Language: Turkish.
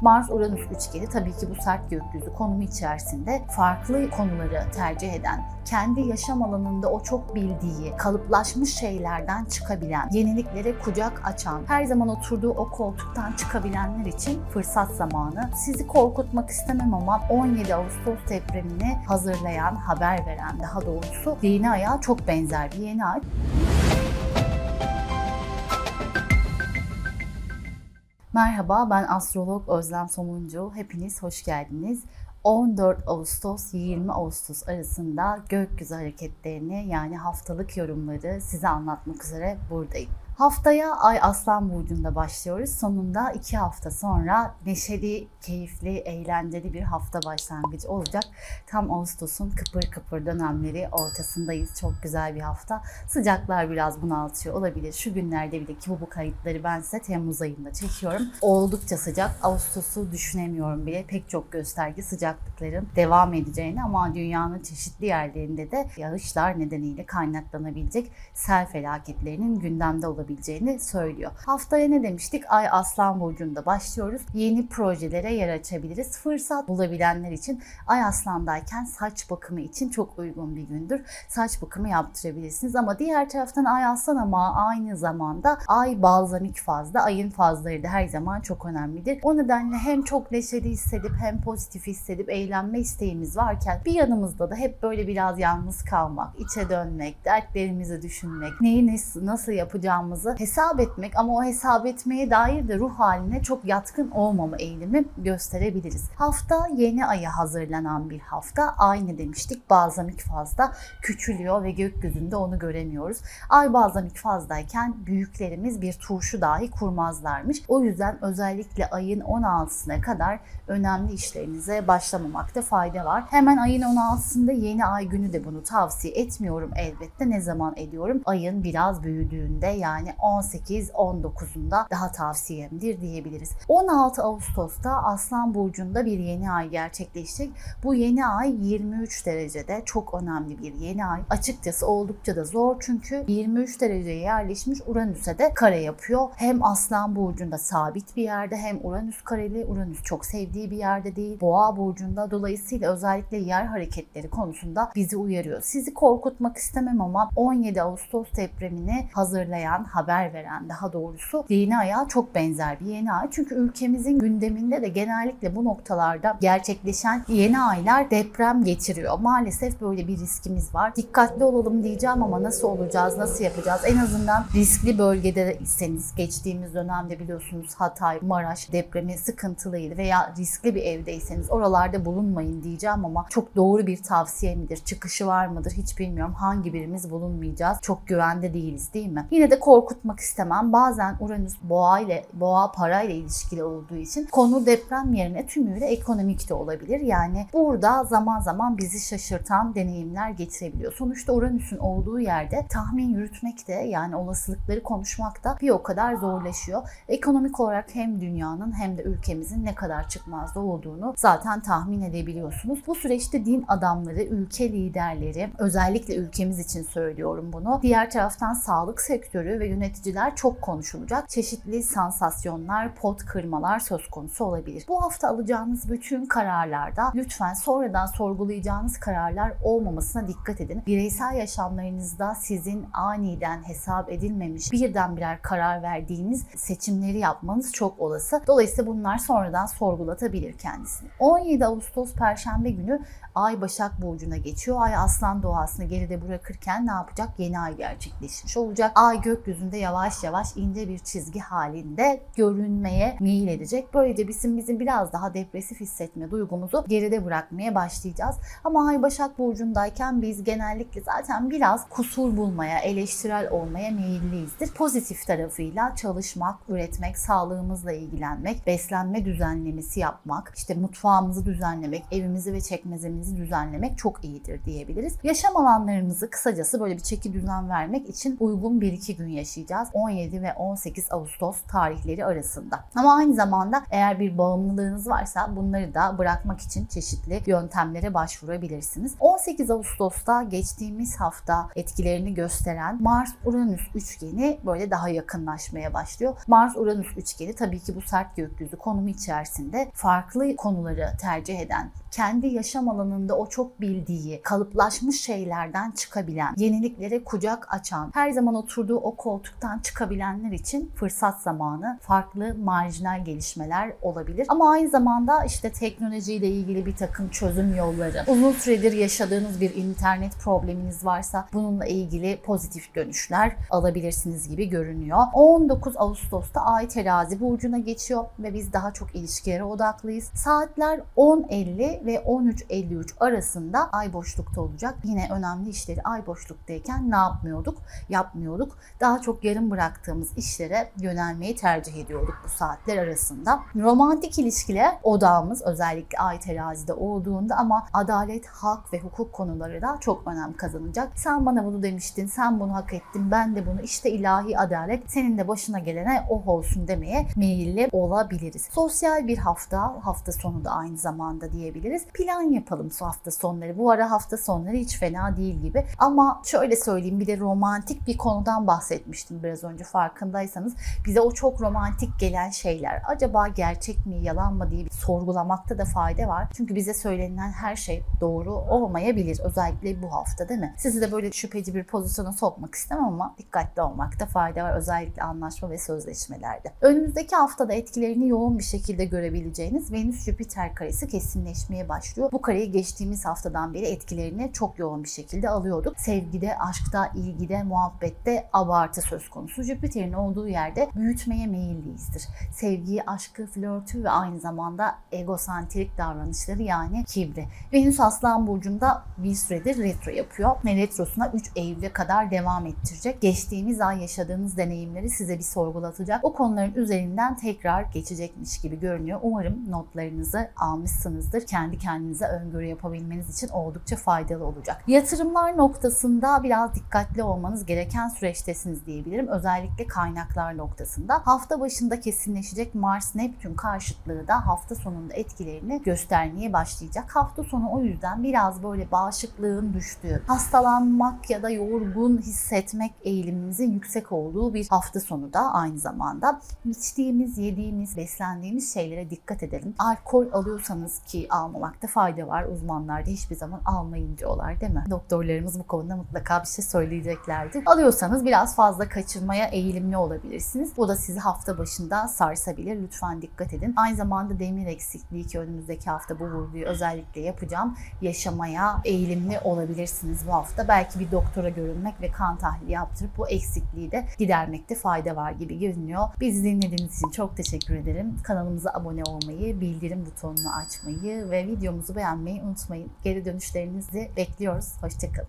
Mars-Uranüs üçgeni tabii ki bu sert gökyüzü konumu içerisinde farklı konuları tercih eden, kendi yaşam alanında o çok bildiği, kalıplaşmış şeylerden çıkabilen, yeniliklere kucak açan, her zaman oturduğu o koltuktan çıkabilenler için fırsat zamanı. Sizi korkutmak istemem ama 17 Ağustos depremini hazırlayan, haber veren daha doğrusu yeni aya çok benzer bir yeni ay. Merhaba ben astrolog Özlem Somuncu. Hepiniz hoş geldiniz. 14 Ağustos 20 Ağustos arasında gökyüzü hareketlerini yani haftalık yorumları size anlatmak üzere buradayım. Haftaya Ay Aslan Burcu'nda başlıyoruz. Sonunda iki hafta sonra neşeli, keyifli, eğlenceli bir hafta başlangıcı olacak. Tam Ağustos'un kıpır kıpır dönemleri ortasındayız. Çok güzel bir hafta. Sıcaklar biraz bunaltıyor olabilir. Şu günlerde bile ki bu, bu kayıtları ben size Temmuz ayında çekiyorum. Oldukça sıcak. Ağustos'u düşünemiyorum bile. Pek çok gösterge sıcaklıkların devam edeceğini ama dünyanın çeşitli yerlerinde de yağışlar nedeniyle kaynaklanabilecek sel felaketlerinin gündemde olabileceğini olabileceğini söylüyor. Haftaya ne demiştik? Ay Aslan Burcu'nda başlıyoruz. Yeni projelere yer açabiliriz. Fırsat bulabilenler için Ay Aslan'dayken saç bakımı için çok uygun bir gündür. Saç bakımı yaptırabilirsiniz ama diğer taraftan Ay Aslan ama aynı zamanda Ay balzamik fazla. Ayın fazları da her zaman çok önemlidir. O nedenle hem çok neşeli hissedip hem pozitif hissedip eğlenme isteğimiz varken bir yanımızda da hep böyle biraz yalnız kalmak, içe dönmek, dertlerimizi düşünmek, neyi nasıl yapacağımızı yapacağımızı hesap etmek ama o hesap etmeye dair de ruh haline çok yatkın olmama eğilimi gösterebiliriz. Hafta yeni aya hazırlanan bir hafta. Aynı demiştik balzamik fazda küçülüyor ve gökyüzünde onu göremiyoruz. Ay balzamik fazdayken büyüklerimiz bir turşu dahi kurmazlarmış. O yüzden özellikle ayın 16'sına kadar önemli işlerinize başlamamakta fayda var. Hemen ayın 16'sında yeni ay günü de bunu tavsiye etmiyorum elbette. Ne zaman ediyorum? Ayın biraz büyüdüğünde yani yani 18-19'unda daha tavsiyemdir diyebiliriz. 16 Ağustos'ta Aslan Burcu'nda bir yeni ay gerçekleşecek. Bu yeni ay 23 derecede çok önemli bir yeni ay. Açıkçası oldukça da zor çünkü 23 dereceye yerleşmiş Uranüs'e de kare yapıyor. Hem Aslan Burcu'nda sabit bir yerde hem Uranüs kareli. Uranüs çok sevdiği bir yerde değil. Boğa Burcu'nda dolayısıyla özellikle yer hareketleri konusunda bizi uyarıyor. Sizi korkutmak istemem ama 17 Ağustos depremini hazırlayan, haber veren daha doğrusu yeni aya çok benzer bir yeni ay. Çünkü ülkemizin gündeminde de genellikle bu noktalarda gerçekleşen yeni aylar deprem getiriyor. Maalesef böyle bir riskimiz var. Dikkatli olalım diyeceğim ama nasıl olacağız, nasıl yapacağız? En azından riskli bölgede iseniz geçtiğimiz dönemde biliyorsunuz Hatay, Maraş depremi sıkıntılıydı veya riskli bir evdeyseniz oralarda bulunmayın diyeceğim ama çok doğru bir tavsiye midir? Çıkışı var mıdır? Hiç bilmiyorum. Hangi birimiz bulunmayacağız? Çok güvende değiliz değil mi? Yine de korku korkutmak istemem. Bazen Uranüs boğa ile boğa para ile ilişkili olduğu için konu deprem yerine tümüyle ekonomik de olabilir. Yani burada zaman zaman bizi şaşırtan deneyimler getirebiliyor. Sonuçta Uranüs'ün olduğu yerde tahmin yürütmek de yani olasılıkları konuşmak da bir o kadar zorlaşıyor. Ekonomik olarak hem dünyanın hem de ülkemizin ne kadar çıkmazda olduğunu zaten tahmin edebiliyorsunuz. Bu süreçte din adamları, ülke liderleri, özellikle ülkemiz için söylüyorum bunu. Diğer taraftan sağlık sektörü ve yöneticiler çok konuşulacak. Çeşitli sansasyonlar, pot kırmalar söz konusu olabilir. Bu hafta alacağınız bütün kararlarda lütfen sonradan sorgulayacağınız kararlar olmamasına dikkat edin. Bireysel yaşamlarınızda sizin aniden hesap edilmemiş birden birer karar verdiğiniz seçimleri yapmanız çok olası. Dolayısıyla bunlar sonradan sorgulatabilir kendisini. 17 Ağustos Perşembe günü Ay Başak Burcu'na geçiyor. Ay Aslan doğasını geride bırakırken ne yapacak? Yeni ay gerçekleşmiş olacak. Ay gökyüzünde yavaş yavaş ince bir çizgi halinde görünmeye meyil edecek. Böylece bizim bizim biraz daha depresif hissetme duygumuzu geride bırakmaya başlayacağız. Ama Ay Başak Burcu'ndayken biz genellikle zaten biraz kusur bulmaya, eleştirel olmaya meyilliyizdir. Pozitif tarafıyla çalışmak, üretmek, sağlığımızla ilgilenmek, beslenme düzenlemesi yapmak, işte mutfağımızı düzenlemek, evimizi ve çekmezemizi düzenlemek çok iyidir diyebiliriz. Yaşam alanlarımızı kısacası böyle bir çeki düzen vermek için uygun bir iki gün yaşayacağız. 17 ve 18 Ağustos tarihleri arasında. Ama aynı zamanda eğer bir bağımlılığınız varsa bunları da bırakmak için çeşitli yöntemlere başvurabilirsiniz. 18 Ağustos'ta geçtiğimiz hafta etkilerini gösteren Mars-Uranüs üçgeni böyle daha yakınlaşmaya başlıyor. Mars-Uranüs üçgeni tabii ki bu sert gökyüzü konumu içerisinde farklı konuları tercih eden kendi yaşam alanında o çok bildiği, kalıplaşmış şeylerden çıkabilen, yeniliklere kucak açan, her zaman oturduğu o koltuktan çıkabilenler için fırsat zamanı, farklı marjinal gelişmeler olabilir. Ama aynı zamanda işte teknolojiyle ilgili bir takım çözüm yolları, uzun süredir yaşadığınız bir internet probleminiz varsa bununla ilgili pozitif dönüşler alabilirsiniz gibi görünüyor. 19 Ağustos'ta Ay terazi burcuna geçiyor ve biz daha çok ilişkilere odaklıyız. Saatler 10.50 ve 13.53 arasında ay boşlukta olacak. Yine önemli işleri ay boşluktayken ne yapmıyorduk? Yapmıyorduk. Daha çok yarım bıraktığımız işlere yönelmeyi tercih ediyorduk bu saatler arasında. Romantik ilişkiler odağımız özellikle ay terazide olduğunda ama adalet, hak ve hukuk konuları da çok önem kazanacak. Sen bana bunu demiştin, sen bunu hak ettin, ben de bunu işte ilahi adalet senin de başına gelene oh olsun demeye meyilli olabiliriz. Sosyal bir hafta, hafta sonu da aynı zamanda diyebiliriz. Plan yapalım su hafta sonları. Bu ara hafta sonları hiç fena değil gibi. Ama şöyle söyleyeyim bir de romantik bir konudan bahsetmiştim biraz önce farkındaysanız. Bize o çok romantik gelen şeyler acaba gerçek mi yalan mı diye bir sorgulamakta da fayda var. Çünkü bize söylenen her şey doğru olmayabilir. Özellikle bu hafta değil mi? Sizi de böyle şüpheci bir pozisyona sokmak istemem ama dikkatli olmakta fayda var. Özellikle anlaşma ve sözleşmelerde. Önümüzdeki haftada etkilerini yoğun bir şekilde görebileceğiniz Venüs-Jüpiter karesi kesinleşmeye başlıyor. Bu kareyi geçtiğimiz haftadan beri etkilerini çok yoğun bir şekilde alıyorduk. Sevgide, aşkta, ilgide, muhabbette abartı söz konusu. Jüpiter'in olduğu yerde büyütmeye meyilliyizdir. Sevgiyi, aşkı, flörtü ve aynı zamanda egosantrik davranışları yani kibri. Venüs Aslan Burcu'nda bir süredir retro yapıyor ve retrosuna 3 Eylül'e kadar devam ettirecek. Geçtiğimiz ay yaşadığınız deneyimleri size bir sorgulatacak. O konuların üzerinden tekrar geçecekmiş gibi görünüyor. Umarım notlarınızı almışsınızdır. Kendi kendinize öngörü yapabilmeniz için oldukça faydalı olacak. Yatırımlar noktasında biraz dikkatli olmanız gereken süreçtesiniz diyebilirim. Özellikle kaynaklar noktasında. Hafta başında kesinleşecek Mars-Neptün karşıtlığı da hafta sonunda etkilerini göstermeye başlayacak. Hafta sonu o yüzden biraz böyle bağışıklığın düştüğü, hastalanmak ya da yorgun hissetmek eğilimimizin yüksek olduğu bir hafta sonu da aynı zamanda. İçtiğimiz, yediğimiz, beslendiğimiz şeylere dikkat edelim. Alkol alıyorsanız ki almamakta fayda var. Uzmanlar da hiçbir zaman almayın diyorlar değil mi? Doktorlarımız bu konuda mutlaka bir şey söyleyeceklerdir. Alıyorsanız biraz fazla kaçırmaya eğilimli olabilirsiniz. Bu da sizi hafta başında sarsabilir. Lütfen dikkat edin. Aynı zamanda demir eksikliği ki önümüzdeki hafta bu vurguyu özellikle yapacağım. Yaşamaya eğilimli olabilirsiniz bu hafta. Belki bir doktora görünmek ve kan tahlili yaptırıp bu eksikliği de gidermekte fayda var gibi görünüyor. Bizi dinlediğiniz için çok teşekkür ederim. Kanalımıza abone olmayı, bildirim butonunu açmayı ve videomuzu beğenmeyi unutmayın. Geri dönüşlerinizi bekliyoruz. Hoşçakalın.